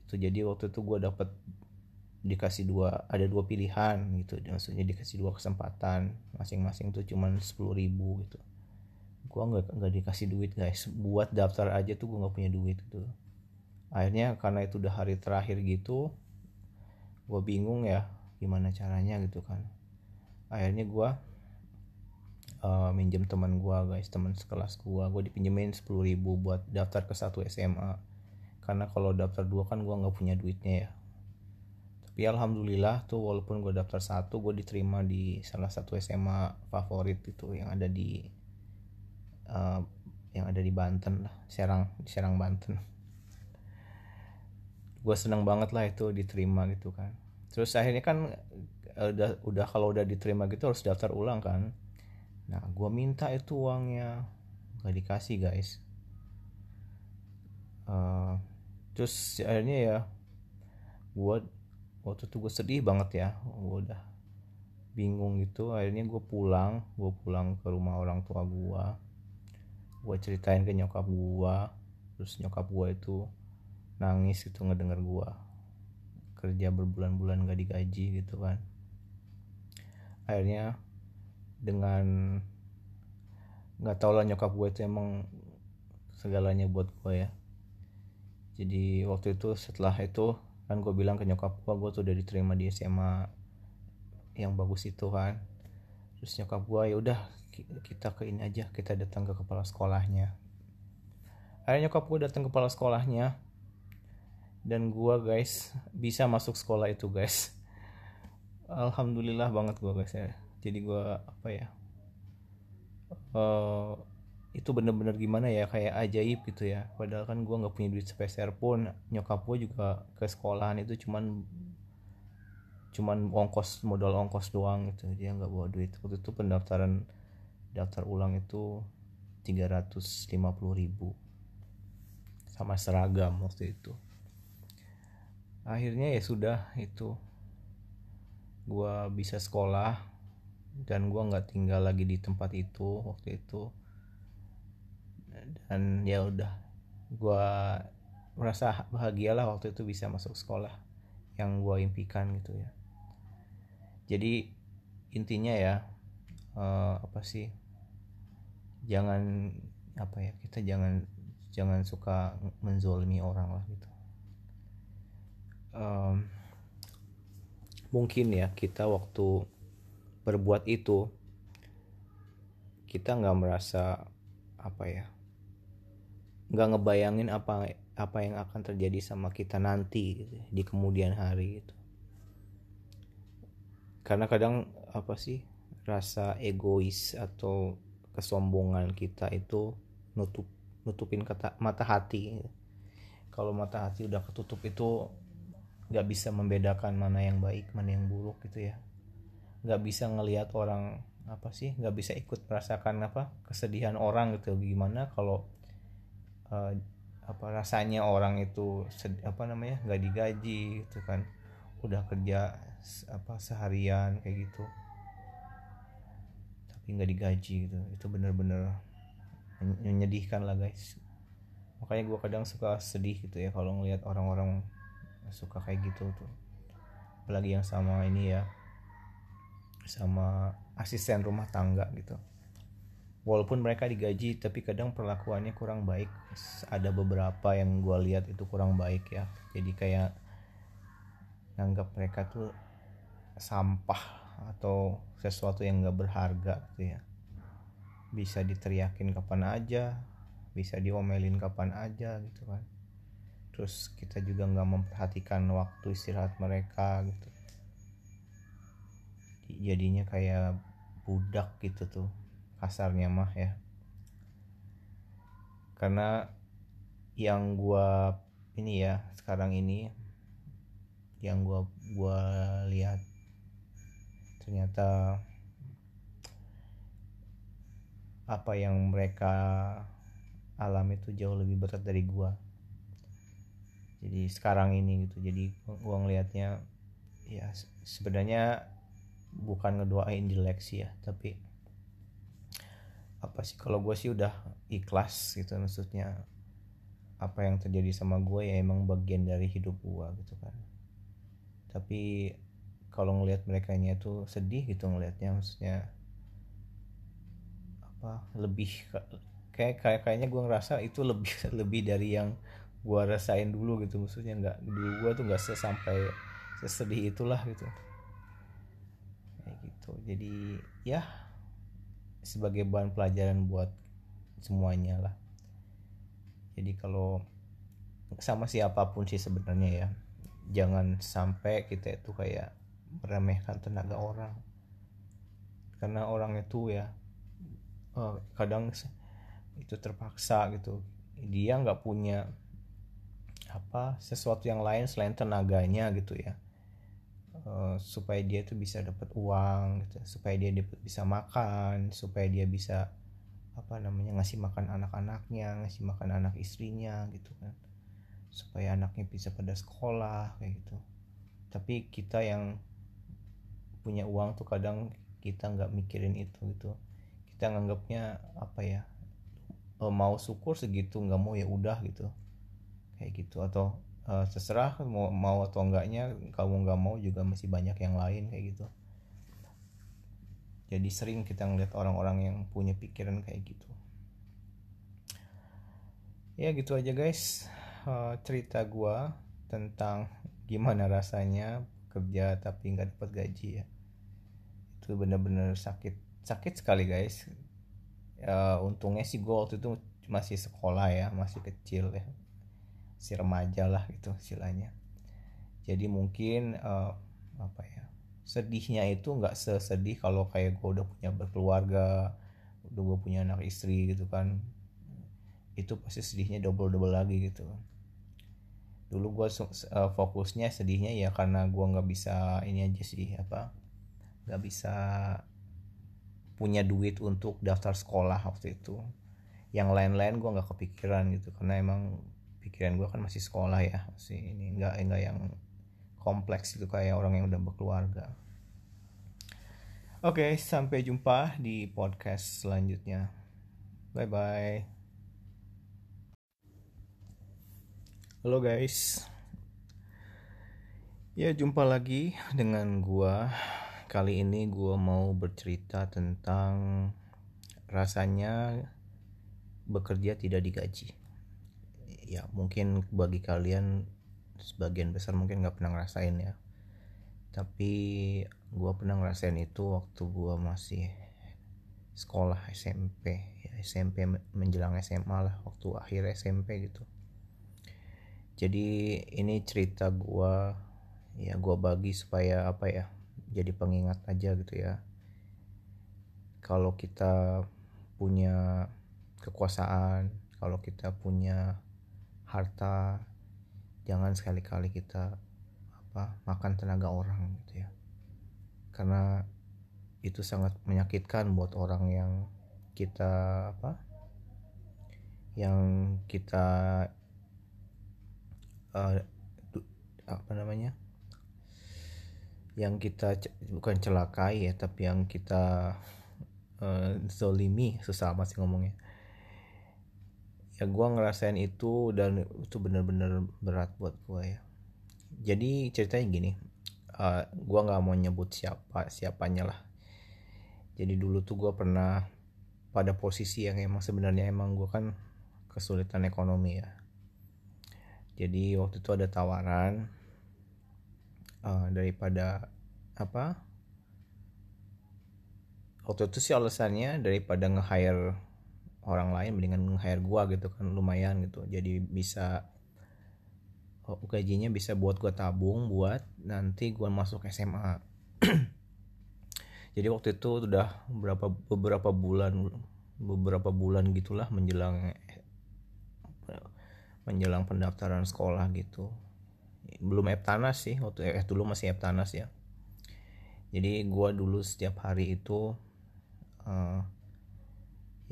Itu jadi waktu itu gue dapet dikasih dua ada dua pilihan gitu maksudnya dikasih dua kesempatan masing-masing tuh cuman sepuluh ribu gitu. Gua nggak nggak dikasih duit guys. Buat daftar aja tuh gua nggak punya duit gitu. Akhirnya karena itu udah hari terakhir gitu gua bingung ya gimana caranya gitu kan. Akhirnya gua uh, minjem teman gua guys teman sekelas gua. Gua dipinjemin sepuluh ribu buat daftar ke satu SMA karena kalau daftar dua kan gua nggak punya duitnya ya. Tapi alhamdulillah tuh walaupun gue daftar satu gue diterima di salah satu SMA favorit itu yang ada di uh, yang ada di Banten lah Serang Serang Banten. Gue seneng banget lah itu diterima gitu kan. Terus akhirnya kan uh, udah udah kalau udah diterima gitu harus daftar ulang kan nah gue minta itu uangnya. Gak dikasih guys. Uh, terus akhirnya ya gue waktu itu gue sedih banget ya. Gue udah bingung gitu. Akhirnya gue pulang gue pulang ke rumah orang tua gue gue ceritain ke nyokap gue terus nyokap gue itu nangis gitu ngedenger gue kerja berbulan-bulan gak digaji gitu kan. Akhirnya dengan nggak tau lah nyokap gue itu emang segalanya buat gue ya. Jadi waktu itu setelah itu kan gue bilang ke nyokap gue gue tuh udah diterima di SMA yang bagus itu kan. Terus nyokap gue ya udah kita ke ini aja kita datang ke kepala sekolahnya. Akhirnya nyokap gue datang ke kepala sekolahnya dan gue guys bisa masuk sekolah itu guys. Alhamdulillah banget gue guys ya jadi gue apa ya uh, itu bener-bener gimana ya kayak ajaib gitu ya. Padahal kan gue nggak punya duit sepeser pun. Nyokap gue juga ke sekolahan itu cuman cuman ongkos modal ongkos doang gitu. Dia nggak bawa duit. Waktu itu pendaftaran daftar ulang itu 350 ribu. Sama seragam waktu itu. Akhirnya ya sudah itu. Gue bisa sekolah dan gue nggak tinggal lagi di tempat itu waktu itu. Dan ya udah gue merasa bahagia lah waktu itu bisa masuk sekolah yang gue impikan gitu ya. Jadi intinya ya uh, apa sih jangan apa ya kita jangan jangan suka menzolimi orang lah gitu. Um, mungkin ya kita waktu berbuat itu kita nggak merasa apa ya nggak ngebayangin apa apa yang akan terjadi sama kita nanti gitu, di kemudian hari itu karena kadang apa sih rasa egois atau kesombongan kita itu nutup nutupin kata mata hati kalau mata hati udah ketutup itu nggak bisa membedakan mana yang baik mana yang buruk gitu ya nggak bisa ngelihat orang apa sih nggak bisa ikut merasakan apa kesedihan orang gitu. Gimana kalau uh, apa rasanya orang itu apa namanya nggak digaji gitu kan. Udah kerja apa seharian kayak gitu. Tapi nggak digaji gitu. Itu bener-bener menyedihkan lah guys. Makanya gue kadang suka sedih gitu ya kalau ngelihat orang-orang suka kayak gitu tuh. Apalagi yang sama ini ya sama asisten rumah tangga gitu. Walaupun mereka digaji tapi kadang perlakuannya kurang baik. Ada beberapa yang gue lihat itu kurang baik ya. Jadi kayak nganggap mereka tuh sampah atau sesuatu yang gak berharga gitu ya. Bisa diteriakin kapan aja bisa diomelin kapan aja gitu kan. Terus kita juga nggak memperhatikan waktu istirahat mereka gitu jadinya kayak budak gitu tuh kasarnya mah ya. Karena yang gua ini ya sekarang ini yang gua gua lihat ternyata apa yang mereka alami itu jauh lebih berat dari gua. Jadi sekarang ini gitu jadi gua ngelihatnya ya sebenarnya bukan ngedoain jelek sih ya tapi apa sih kalau gue sih udah ikhlas gitu maksudnya apa yang terjadi sama gue ya emang bagian dari hidup gue gitu kan. Tapi kalau ngelihat mereka nya tuh sedih gitu ngelihatnya maksudnya apa lebih kayak kayak kayaknya gue ngerasa itu lebih lebih dari yang gue rasain dulu gitu maksudnya nggak dulu gue tuh nggak sesampai sesedih itulah gitu gitu. Jadi ya sebagai bahan pelajaran buat semuanya lah. Jadi kalau sama siapa pun sih sebenarnya ya jangan sampai kita itu kayak meremehkan tenaga orang. Karena orang itu ya uh, kadang itu terpaksa gitu. Dia nggak punya apa sesuatu yang lain selain tenaganya gitu ya uh, supaya dia tuh bisa dapat uang gitu supaya dia dapat bisa makan supaya dia bisa apa namanya ngasih makan anak-anaknya ngasih makan anak istrinya gitu kan. Supaya anaknya bisa pada sekolah kayak gitu. Tapi kita yang punya uang tuh kadang kita nggak mikirin itu gitu. Kita nganggapnya apa ya e, mau syukur segitu nggak mau ya udah gitu. Kayak gitu atau uh, terserah mau mau atau enggaknya kamu nggak mau juga masih banyak yang lain kayak gitu. Jadi sering kita ngeliat orang-orang yang punya pikiran kayak gitu. Ya gitu aja guys. Uh, cerita gua tentang gimana rasanya kerja tapi nggak dapat gaji ya. Itu bener-bener sakit sakit sekali guys. Ya, untungnya sih gue waktu itu masih sekolah ya masih kecil ya si remaja lah gitu istilahnya. Jadi mungkin uh, apa ya sedihnya itu nggak sesedih kalau kayak gue udah punya berkeluarga udah gue punya anak istri gitu kan. Itu pasti sedihnya double double lagi gitu. Dulu gue uh, fokusnya sedihnya ya karena gue nggak bisa ini aja sih apa nggak bisa punya duit untuk daftar sekolah waktu itu. Yang lain-lain gue nggak kepikiran gitu karena emang pikiran gue kan masih sekolah ya masih ini nggak nggak yang kompleks gitu kayak orang yang udah berkeluarga. Oke sampai jumpa di podcast selanjutnya. Bye bye halo guys. Ya jumpa lagi dengan gua. Kali ini gue mau bercerita tentang rasanya bekerja tidak digaji. Ya mungkin bagi kalian sebagian besar mungkin nggak pernah ngerasain ya. Tapi gue pernah ngerasain itu waktu gue masih sekolah SMP ya SMP menjelang SMA lah waktu akhir SMP gitu jadi ini cerita gue ya gue bagi supaya apa ya jadi pengingat aja gitu ya kalau kita punya kekuasaan kalau kita punya harta jangan sekali-kali kita apa makan tenaga orang gitu ya. Karena itu sangat menyakitkan buat orang yang kita apa yang kita uh, apa namanya yang kita bukan celakai ya tapi yang kita uh, zolimi sesama sih ngomongnya ya gue ngerasain itu dan itu bener-bener berat buat gue ya. Jadi ceritanya gini uh, eh, gue nggak mau nyebut siapa siapanya lah. Jadi dulu tuh gue pernah pada posisi yang emang sebenarnya emang gue kan kesulitan ekonomi ya. Jadi waktu itu ada tawaran uh, daripada apa waktu itu sih alasannya daripada nge-hire orang lain mendingan nge-hire gua gitu kan lumayan gitu. Jadi bisa oh, gajinya bisa buat gua tabung buat nanti gua masuk SMA jadi waktu itu udah beberapa beberapa bulan beberapa bulan gitulah menjelang menjelang pendaftaran sekolah gitu. Belum Eptanas sih waktu eh dulu masih Eptanas ya. Jadi gue dulu setiap hari itu uh,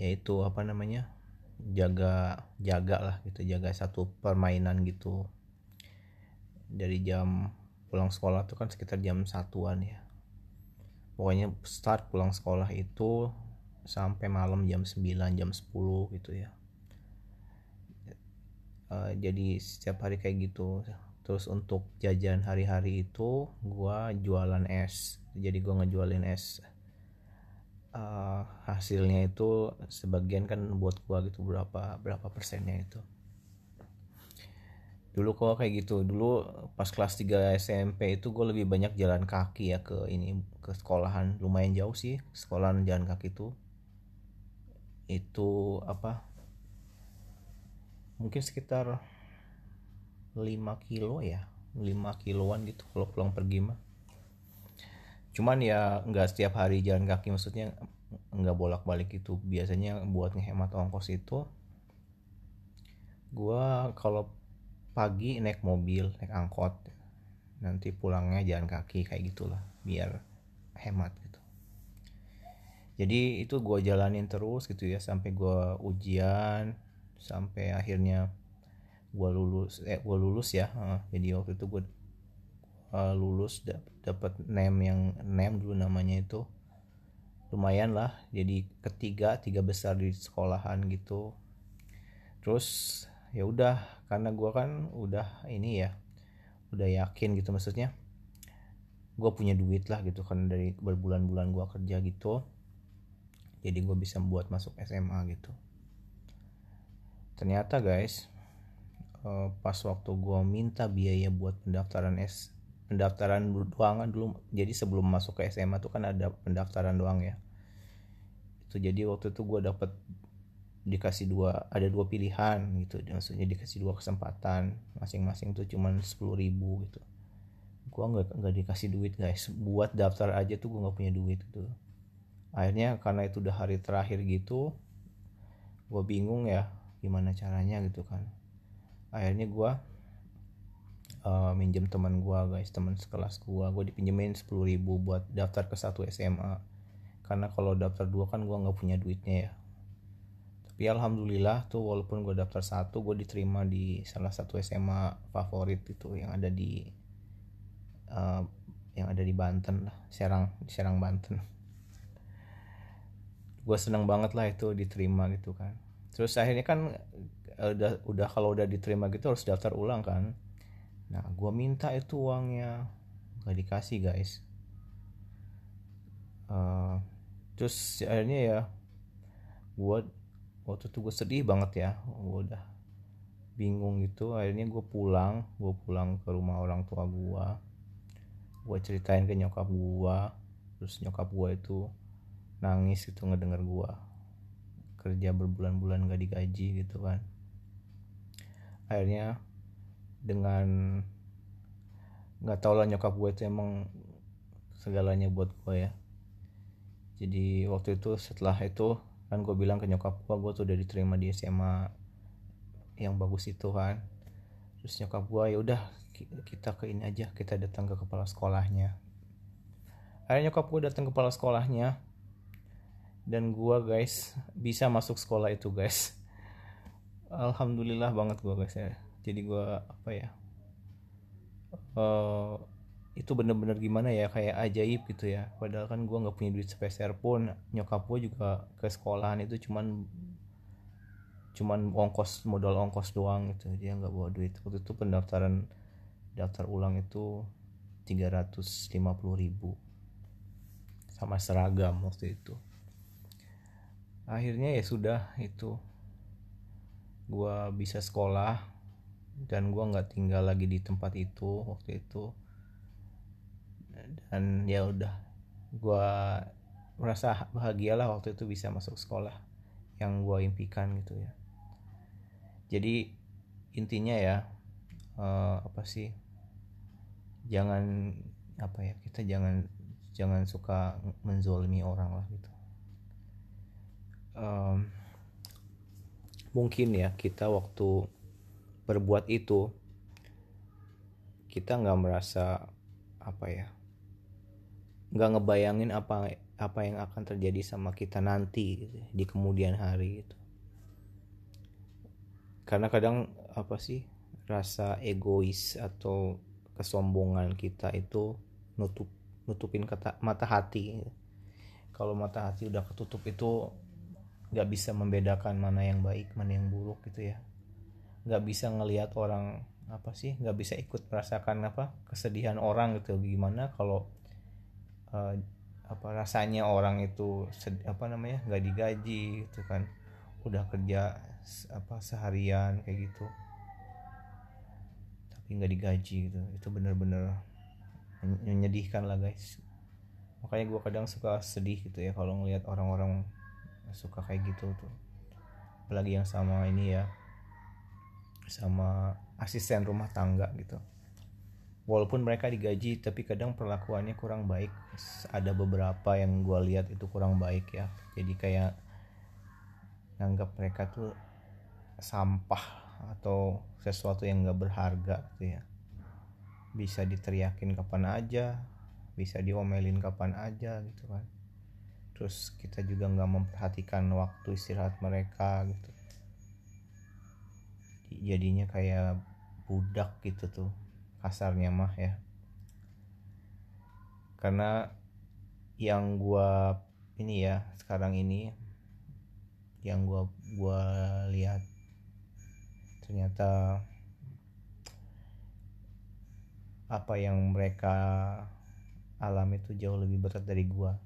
yaitu apa namanya jaga jaga lah gitu jaga satu permainan gitu. Dari jam pulang sekolah tuh kan sekitar jam satuan ya. Pokoknya start pulang sekolah itu sampai malam jam 9 jam 10 gitu ya. Uh, jadi setiap hari kayak gitu. Terus untuk jajan hari-hari itu gua jualan es. Jadi gua ngejualin es uh, hasilnya itu sebagian kan buat gua gitu berapa berapa persennya itu. Dulu kok kayak gitu. Dulu pas kelas 3 SMP itu gue lebih banyak jalan kaki ya ke ini ke sekolahan. Lumayan jauh sih sekolahan jalan kaki itu. Itu apa? Mungkin sekitar 5 kilo ya. 5 kiloan gitu kalau pulang pergi mah cuman ya nggak setiap hari jalan kaki maksudnya nggak bolak balik itu. Biasanya buat ngehemat ongkos itu gua kalau pagi naik mobil naik angkot nanti pulangnya jalan kaki kayak gitulah biar hemat gitu. Jadi itu gue jalanin terus gitu ya sampai gue ujian sampai akhirnya gue lulus eh gue lulus ya jadi waktu itu gue uh, lulus dapat nem yang nem dulu namanya itu lumayan lah. Jadi ketiga tiga besar di sekolahan gitu. Terus ya udah karena gue kan udah ini ya udah yakin gitu maksudnya gue punya duit lah gitu kan dari berbulan-bulan gue kerja gitu. Jadi gue bisa buat masuk SMA gitu. Ternyata guys uh, pas waktu gue minta biaya buat pendaftaran S pendaftaran doangan dulu jadi sebelum masuk ke SMA tuh kan ada pendaftaran doang ya. Itu jadi waktu itu gue dapet dikasih dua ada dua pilihan gitu maksudnya dikasih dua kesempatan masing-masing tuh cuman sepuluh ribu gitu. Gue nggak nggak dikasih duit guys. Buat daftar aja tuh gue nggak punya duit gitu. Akhirnya karena itu udah hari terakhir gitu gue bingung ya gimana caranya gitu kan. Akhirnya gue uh, minjem teman gue guys teman sekelas gue gue dipinjemin sepuluh ribu buat daftar ke satu SMA karena kalau daftar dua kan gue nggak punya duitnya ya. Tapi alhamdulillah tuh walaupun gue daftar satu gue diterima di salah satu SMA favorit itu yang ada di uh, yang ada di Banten lah Serang Serang Banten. Gue seneng banget lah itu diterima gitu kan. Terus akhirnya kan udah udah kalau udah diterima gitu harus daftar ulang kan nah gue minta itu uangnya. Gak dikasih guys. Uh, terus akhirnya ya gue waktu itu gue sedih banget ya. Gue udah bingung gitu. Akhirnya gue pulang gue pulang ke rumah orang tua gue gue ceritain ke nyokap gue terus nyokap gue itu nangis gitu ngedenger gue kerja berbulan-bulan gak digaji gitu kan. Akhirnya dengan nggak tau lah nyokap gue itu emang segalanya buat gue ya. Jadi waktu itu setelah itu kan gue bilang ke nyokap gue gue tuh udah diterima di SMA yang bagus itu kan. Terus nyokap gue ya udah kita ke ini aja kita datang ke kepala sekolahnya. Akhirnya nyokap gue datang ke kepala sekolahnya dan gue guys bisa masuk sekolah itu guys. Alhamdulillah banget gue guys ya jadi gue apa ya uh, itu bener-bener gimana ya kayak ajaib gitu ya. Padahal kan gue nggak punya duit sepeser pun nyokap gue juga ke sekolahan itu cuman cuman ongkos modal ongkos doang gitu. Dia nggak bawa duit. Waktu itu pendaftaran daftar ulang itu 350 ribu. Sama seragam waktu itu. Akhirnya ya sudah itu. Gue bisa sekolah dan gue nggak tinggal lagi di tempat itu waktu itu. Dan ya udah gue merasa bahagia lah waktu itu bisa masuk sekolah yang gue impikan gitu ya. Jadi intinya ya uh, apa sih jangan apa ya kita jangan jangan suka menzolimi orang lah gitu. Um, mungkin ya kita waktu berbuat itu kita nggak merasa apa ya nggak ngebayangin apa apa yang akan terjadi sama kita nanti gitu, di kemudian hari itu karena kadang apa sih rasa egois atau kesombongan kita itu nutup nutupin kata mata hati kalau mata hati udah ketutup itu nggak bisa membedakan mana yang baik mana yang buruk gitu ya nggak bisa ngelihat orang apa sih nggak bisa ikut merasakan apa kesedihan orang gitu. Gimana kalau uh, apa rasanya orang itu sed, apa namanya nggak digaji gitu kan. Udah kerja apa seharian kayak gitu. Tapi nggak digaji gitu. Itu bener-bener menyedihkan lah guys. Makanya gue kadang suka sedih gitu ya kalau ngelihat orang-orang suka kayak gitu tuh. Apalagi yang sama ini ya sama asisten rumah tangga gitu. Walaupun mereka digaji tapi kadang perlakuannya kurang baik. Ada beberapa yang gue lihat itu kurang baik ya. Jadi kayak nganggap mereka tuh sampah atau sesuatu yang gak berharga gitu ya. Bisa diteriakin kapan aja bisa diomelin kapan aja gitu kan. Terus kita juga nggak memperhatikan waktu istirahat mereka gitu jadinya kayak budak gitu tuh kasarnya mah ya. Karena yang gua ini ya sekarang ini yang gua gua lihat ternyata apa yang mereka alami itu jauh lebih berat dari gua.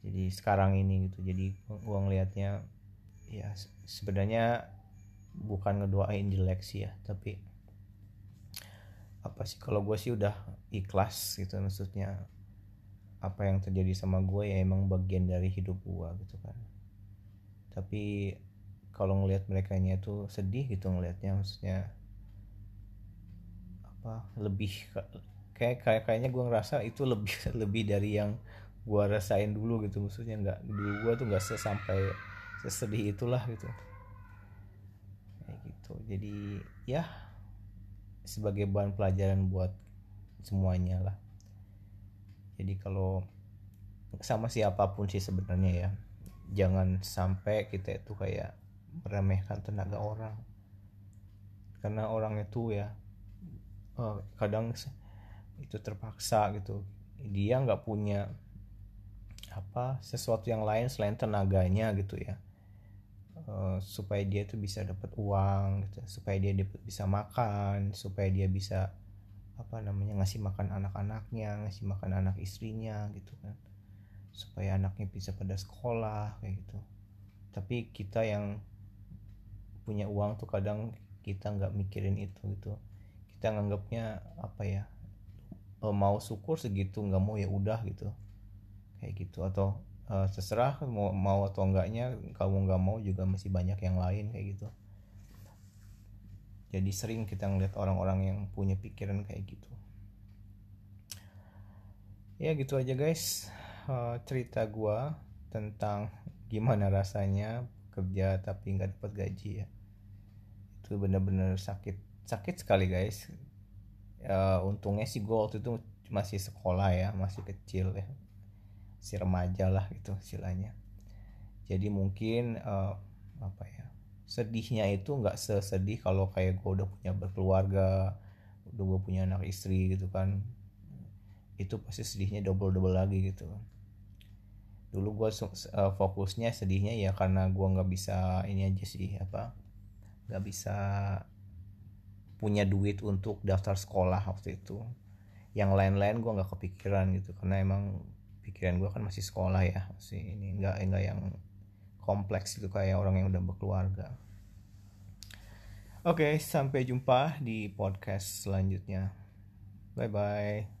Jadi sekarang ini gitu jadi gua ngelihatnya ya sebenarnya bukan ngedoain jelek sih ya tapi apa sih kalau gue sih udah ikhlas gitu maksudnya apa yang terjadi sama gue ya emang bagian dari hidup gue gitu kan. Tapi kalau ngelihat mereka nya itu sedih gitu ngelihatnya maksudnya apa lebih kayak kayak kayaknya gue ngerasa itu lebih lebih dari yang gue rasain dulu gitu maksudnya nggak dulu gue tuh nggak sesampai sesedih itulah gitu gitu jadi ya sebagai bahan pelajaran buat semuanya lah. Jadi kalau sama siapa pun sih sebenarnya ya jangan sampai kita itu kayak meremehkan tenaga orang. Karena orang itu ya oh, kadang itu terpaksa gitu. Dia nggak punya apa sesuatu yang lain selain tenaganya gitu ya Eh, supaya dia tuh bisa dapat uang gitu supaya dia bisa makan supaya dia bisa apa namanya ngasih makan anak-anaknya ngasih makan anak istrinya gitu kan. Supaya anaknya bisa pada sekolah kayak gitu. Tapi kita yang punya uang tuh kadang kita nggak mikirin itu gitu. Kita nganggapnya apa ya oh, mau syukur segitu nggak mau ya udah gitu. Kayak gitu. Atau uh, terserah mau mau atau enggaknya kamu nggak mau juga masih banyak yang lain kayak gitu. Jadi sering kita ngeliat orang-orang yang punya pikiran kayak gitu. Ya gitu aja guys. Uh, cerita gua tentang gimana rasanya kerja tapi nggak dapat gaji ya. Itu bener-bener sakit sakit sekali guys. Uh, untungnya sih gue waktu itu masih sekolah ya masih kecil ya si remaja lah gitu istilahnya. Jadi mungkin uh, apa ya sedihnya itu nggak sesedih kalau kayak gue udah punya berkeluarga udah gue punya anak istri gitu kan. Itu pasti sedihnya double double lagi gitu. Dulu gue uh, fokusnya sedihnya ya karena gue nggak bisa ini aja sih apa nggak bisa punya duit untuk daftar sekolah waktu itu. Yang lain-lain gue nggak kepikiran gitu karena emang pikiran gue kan masih sekolah ya masih ini nggak enggak yang kompleks gitu kayak orang yang udah berkeluarga. Oke sampai jumpa di podcast selanjutnya. Bye bye